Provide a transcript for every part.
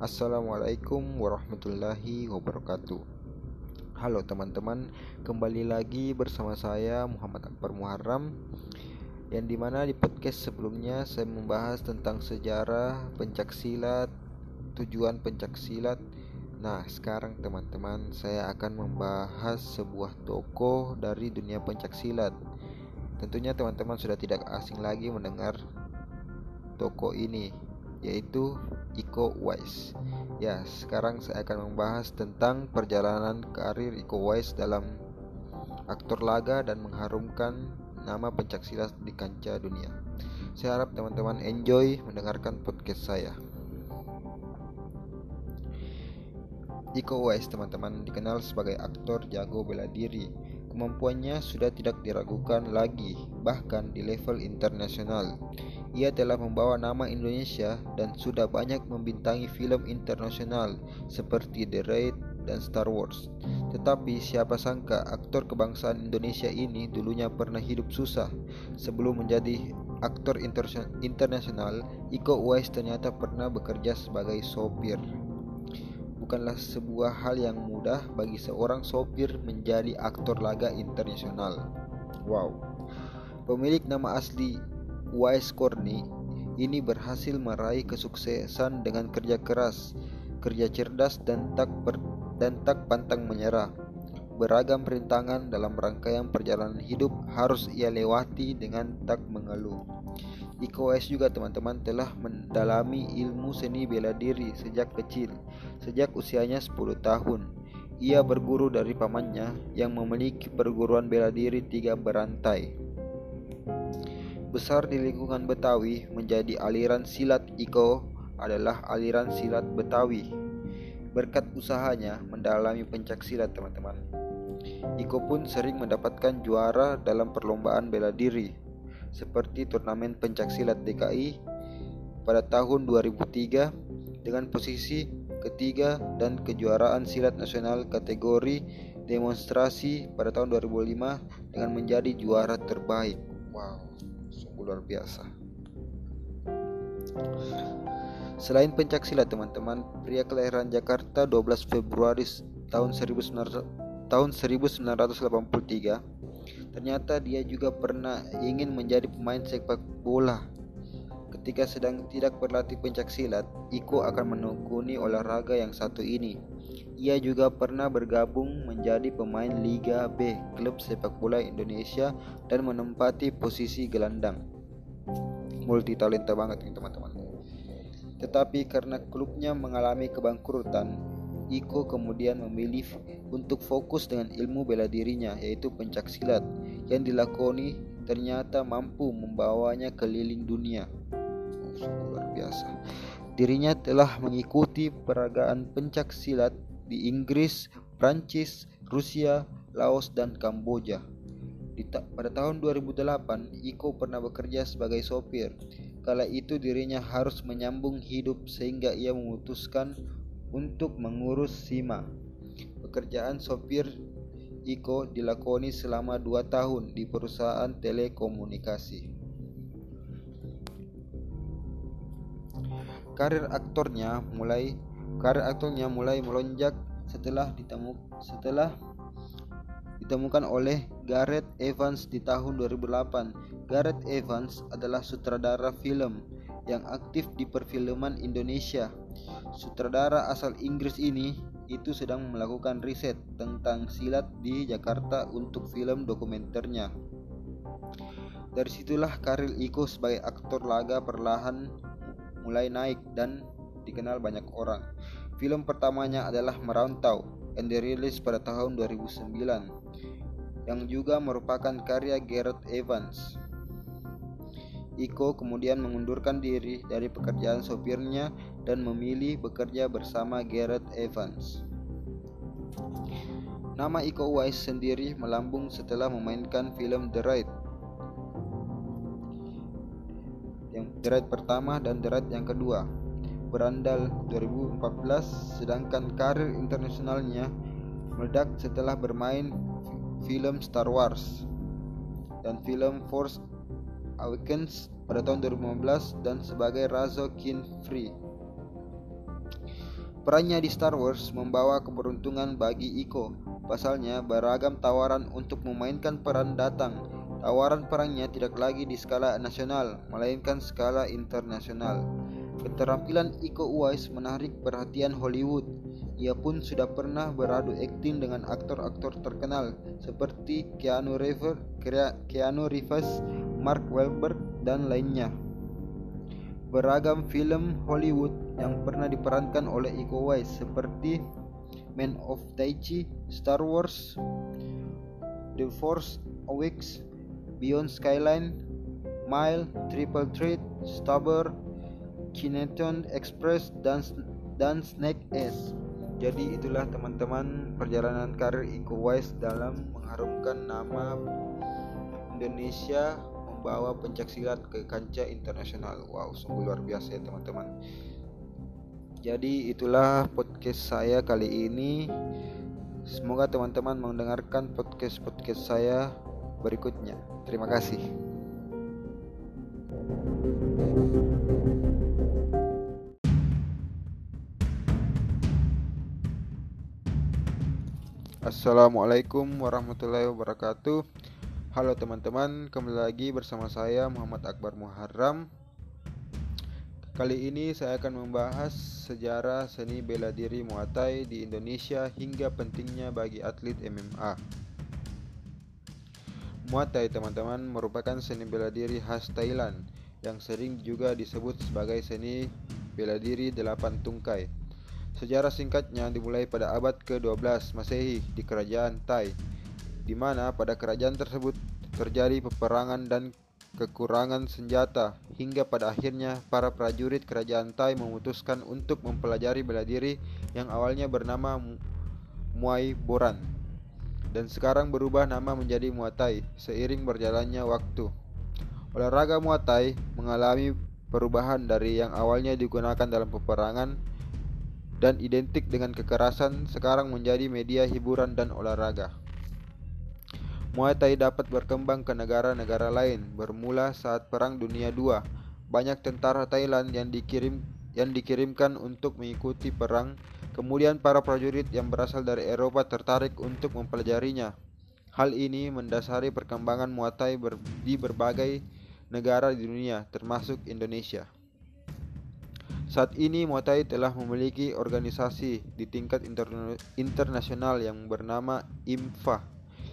Assalamualaikum warahmatullahi wabarakatuh. Halo teman-teman Kembali lagi bersama saya Muhammad Akbar Muharram Yang di mana di podcast sebelumnya Saya membahas tentang sejarah pencaksilat Tujuan pencaksilat. Nah sekarang teman-teman Saya akan membahas sebuah tokoh dari dunia pencaksilat. Tentunya teman-teman sudah tidak asing lagi mendengar toko ini yaitu Iko Uwais. Ya, sekarang saya akan membahas tentang perjalanan karir Iko Uwais dalam aktor laga dan mengharumkan nama pencaksilat di kancah dunia. Saya harap teman-teman enjoy mendengarkan podcast saya. Iko Uwais teman-teman dikenal sebagai aktor jago bela diri Kemampuannya sudah tidak diragukan lagi, bahkan di level internasional. Ia telah membawa nama Indonesia dan sudah banyak membintangi film internasional seperti The Raid dan Star Wars. Tetapi siapa sangka aktor kebangsaan Indonesia ini dulunya pernah hidup susah. Sebelum menjadi aktor internasional, Iko Uwais ternyata pernah bekerja sebagai sopir bukanlah sebuah hal yang mudah bagi seorang sopir menjadi aktor laga internasional. Wow. Pemilik nama asli Wise Corny ini berhasil meraih kesuksesan dengan kerja keras, kerja cerdas dan tak ber, dan tak pantang menyerah. Beragam perintangan dalam rangkaian perjalanan hidup harus ia lewati dengan tak mengeluh. Iko Uwais juga teman-teman telah mendalami ilmu seni bela diri sejak kecil, sejak usianya 10 tahun. Ia berguru dari pamannya yang memiliki perguruan bela diri tiga berantai. Besar di lingkungan Betawi menjadi aliran silat Iko adalah aliran silat Betawi. Berkat usahanya mendalami pencak silat teman-teman. Iko pun sering mendapatkan juara dalam perlombaan bela diri seperti turnamen pencaksilat DKI pada tahun 2003 dengan posisi ketiga dan kejuaraan silat nasional kategori demonstrasi pada tahun 2005 dengan menjadi juara terbaik. Wow, luar biasa. Selain pencaksilat teman-teman, pria kelahiran Jakarta 12 Februari tahun 1900, tahun 1983 Ternyata dia juga pernah ingin menjadi pemain sepak bola. Ketika sedang tidak berlatih pencak silat, Iko akan menekuni olahraga yang satu ini. Ia juga pernah bergabung menjadi pemain Liga B klub sepak bola Indonesia dan menempati posisi gelandang. Multi talenta banget nih teman-teman. Tetapi karena klubnya mengalami kebangkrutan, Iko kemudian memilih untuk fokus dengan ilmu bela dirinya yaitu pencak silat yang dilakoni ternyata mampu membawanya keliling dunia. Oh, luar biasa. Dirinya telah mengikuti peragaan pencak silat di Inggris, Prancis, Rusia, Laos, dan Kamboja. Di ta pada tahun 2008, Iko pernah bekerja sebagai sopir. Kala itu dirinya harus menyambung hidup sehingga ia memutuskan untuk mengurus SIMA. Pekerjaan sopir Iko dilakoni selama dua tahun di perusahaan telekomunikasi. Karir aktornya mulai karir aktornya mulai melonjak setelah ditemu setelah ditemukan oleh Gareth Evans di tahun 2008. Gareth Evans adalah sutradara film yang aktif di perfilman Indonesia. Sutradara asal Inggris ini itu sedang melakukan riset tentang silat di Jakarta untuk film dokumenternya. Dari situlah karir Iko sebagai aktor laga perlahan mulai naik dan dikenal banyak orang. Film pertamanya adalah Merantau yang dirilis pada tahun 2009 yang juga merupakan karya Gareth Evans. Iko kemudian mengundurkan diri dari pekerjaan sopirnya dan memilih bekerja bersama Gareth Evans. Nama Iko Uwais sendiri melambung setelah memainkan film The Raid. Yang The Raid pertama dan The Raid yang kedua. Berandal 2014 sedangkan karir internasionalnya meledak setelah bermain film Star Wars dan film Force Awakens pada tahun 2015 dan sebagai Razo Kin Free. Perannya di Star Wars membawa keberuntungan bagi Iko. Pasalnya, beragam tawaran untuk memainkan peran datang. Tawaran perangnya tidak lagi di skala nasional, melainkan skala internasional. Keterampilan Iko Uwais menarik perhatian Hollywood. Ia pun sudah pernah beradu akting dengan aktor-aktor terkenal seperti Keanu Reeves, Keanu Reeves, Mark Wahlberg, dan lainnya. Beragam film Hollywood yang pernah diperankan oleh Iko Uwais seperti Man of Daichi, Star Wars, The Force Awakens, Beyond Skyline, Mile, Triple Threat, Stabber, Kineton Express dan dan Snake S. Jadi itulah teman-teman perjalanan karir Iko Uwais dalam mengharumkan nama Indonesia membawa pencaksilat ke kancah internasional. Wow, sungguh luar biasa ya teman-teman. Jadi itulah podcast saya kali ini. Semoga teman-teman mendengarkan podcast-podcast saya berikutnya. Terima kasih. Assalamualaikum warahmatullahi wabarakatuh. Halo teman-teman, kembali lagi bersama saya Muhammad Akbar Muharram. Kali ini saya akan membahas sejarah seni bela diri Muay Thai di Indonesia hingga pentingnya bagi atlet MMA Muay Thai teman-teman merupakan seni bela diri khas Thailand yang sering juga disebut sebagai seni bela diri delapan tungkai Sejarah singkatnya dimulai pada abad ke-12 Masehi di kerajaan Tai, di mana pada kerajaan tersebut terjadi peperangan dan kekurangan senjata hingga pada akhirnya para prajurit kerajaan Tai memutuskan untuk mempelajari bela diri yang awalnya bernama Muay Boran dan sekarang berubah nama menjadi Muay Thai seiring berjalannya waktu. Olahraga Muay Thai mengalami perubahan dari yang awalnya digunakan dalam peperangan dan identik dengan kekerasan sekarang menjadi media hiburan dan olahraga. Muay Thai dapat berkembang ke negara-negara lain bermula saat Perang Dunia II. Banyak tentara Thailand yang dikirim yang dikirimkan untuk mengikuti perang. Kemudian para prajurit yang berasal dari Eropa tertarik untuk mempelajarinya. Hal ini mendasari perkembangan Muay Thai ber, di berbagai negara di dunia, termasuk Indonesia. Saat ini Muay Thai telah memiliki organisasi di tingkat interna internasional yang bernama IMFA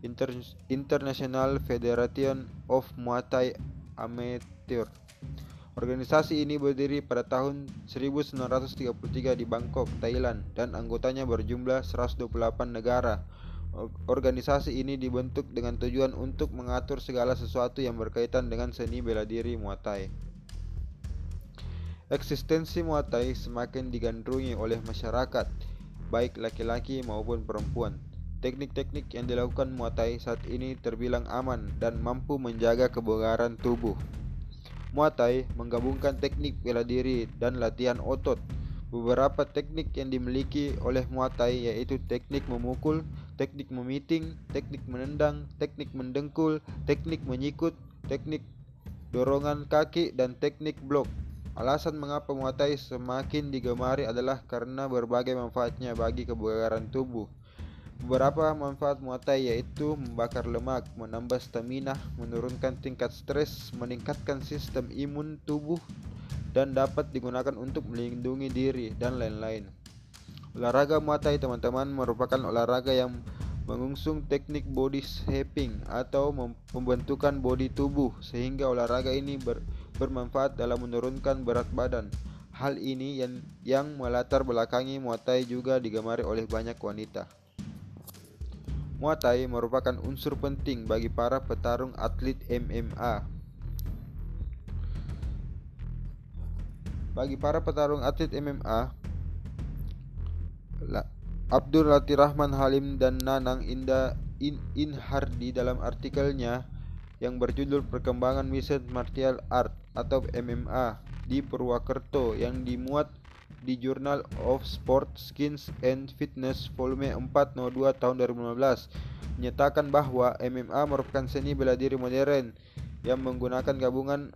Inter International Federation of Muay Thai Amateur. Organisasi ini berdiri pada tahun 1933 di Bangkok, Thailand dan anggotanya berjumlah 128 negara. Organisasi ini dibentuk dengan tujuan untuk mengatur segala sesuatu yang berkaitan dengan seni bela diri Muay Thai. Eksistensi Muay Thai semakin digandrungi oleh masyarakat, baik laki-laki maupun perempuan. Teknik-teknik yang dilakukan Muay Thai saat ini terbilang aman dan mampu menjaga kebugaran tubuh. Muay Thai menggabungkan teknik bela diri dan latihan otot. Beberapa teknik yang dimiliki oleh Muay Thai yaitu teknik memukul, teknik memiting, teknik menendang, teknik mendengkul, teknik menyikut, teknik dorongan kaki, dan teknik blok. Alasan mengapa Muay Thai semakin digemari adalah karena berbagai manfaatnya bagi kebugaran tubuh. Beberapa manfaat Muay Thai yaitu membakar lemak, menambah stamina, menurunkan tingkat stres, meningkatkan sistem imun tubuh, dan dapat digunakan untuk melindungi diri dan lain-lain. Olahraga Muay Thai teman-teman merupakan olahraga yang mengusung teknik body shaping atau pembentukan body tubuh sehingga olahraga ini ber bermanfaat dalam menurunkan berat badan. Hal ini yang, yang melatar belakangi Muay juga digemari oleh banyak wanita. Muay Thai merupakan unsur penting bagi para petarung atlet MMA. Bagi para petarung atlet MMA, Abdul Latif Rahman Halim dan Nanang Indah In Inhardi dalam artikelnya yang berjudul Perkembangan Mixed Martial Art atau MMA di Purwakerto yang dimuat di Journal of Sport, Skins and Fitness volume 4 no 2 tahun 2015 menyatakan bahwa MMA merupakan seni bela diri modern yang menggunakan gabungan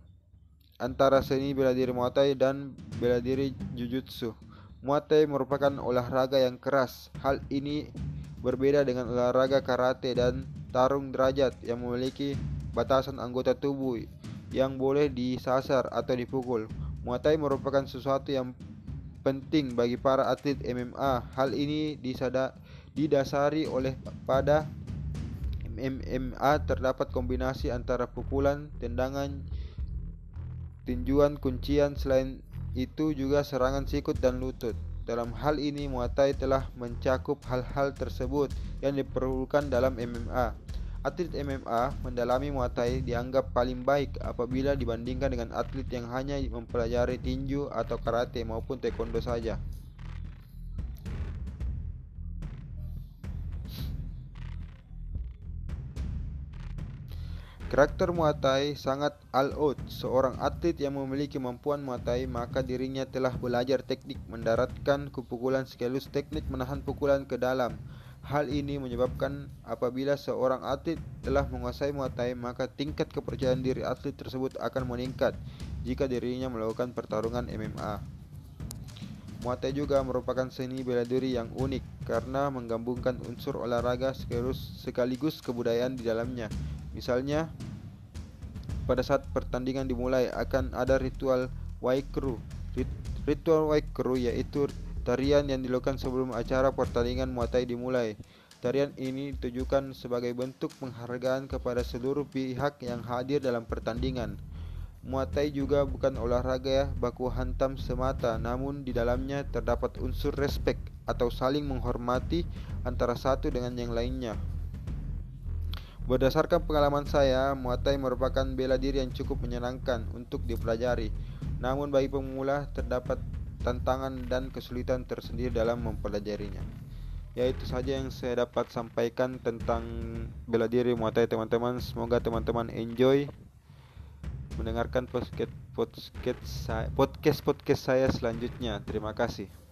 antara seni bela diri Muay Thai dan bela diri Jujutsu. Muay Thai merupakan olahraga yang keras. Hal ini berbeda dengan olahraga karate dan tarung derajat yang memiliki batasan anggota tubuh yang boleh disasar atau dipukul. Muay Thai merupakan sesuatu yang penting bagi para atlet MMA. Hal ini disada, didasari oleh pada MMA terdapat kombinasi antara pukulan, tendangan, tinjuan, kuncian. Selain itu juga serangan sikut dan lutut. Dalam hal ini Muay Thai telah mencakup hal-hal tersebut yang diperlukan dalam MMA. Atlet MMA mendalami Muay Thai dianggap paling baik apabila dibandingkan dengan atlet yang hanya mempelajari tinju atau karate maupun taekwondo saja. Karakter Muay Thai sangat all-out. Seorang atlet yang memiliki kemampuan Muay Thai maka dirinya telah belajar teknik mendaratkan kepukulan sekaligus teknik menahan pukulan ke dalam. Hal ini menyebabkan apabila seorang atlet telah menguasai Muay Thai, maka tingkat kepercayaan diri atlet tersebut akan meningkat jika dirinya melakukan pertarungan MMA. Muay Thai juga merupakan seni bela diri yang unik karena menggabungkan unsur olahraga sekaligus kebudayaan di dalamnya. Misalnya, pada saat pertandingan dimulai akan ada ritual waikru. Ritual waikru yaitu Tarian yang dilakukan sebelum acara pertandingan Muay Thai dimulai. Tarian ini ditujukan sebagai bentuk penghargaan kepada seluruh pihak yang hadir dalam pertandingan. Muay Thai juga bukan olahraga baku hantam semata, namun di dalamnya terdapat unsur respek atau saling menghormati antara satu dengan yang lainnya. Berdasarkan pengalaman saya, Muay Thai merupakan bela diri yang cukup menyenangkan untuk dipelajari. Namun bagi pemula terdapat tantangan dan kesulitan tersendiri dalam mempelajarinya. Ya itu saja yang saya dapat sampaikan tentang bela diri Muay Thai teman-teman. Semoga teman-teman enjoy mendengarkan podcast podcast podcast saya selanjutnya. Terima kasih.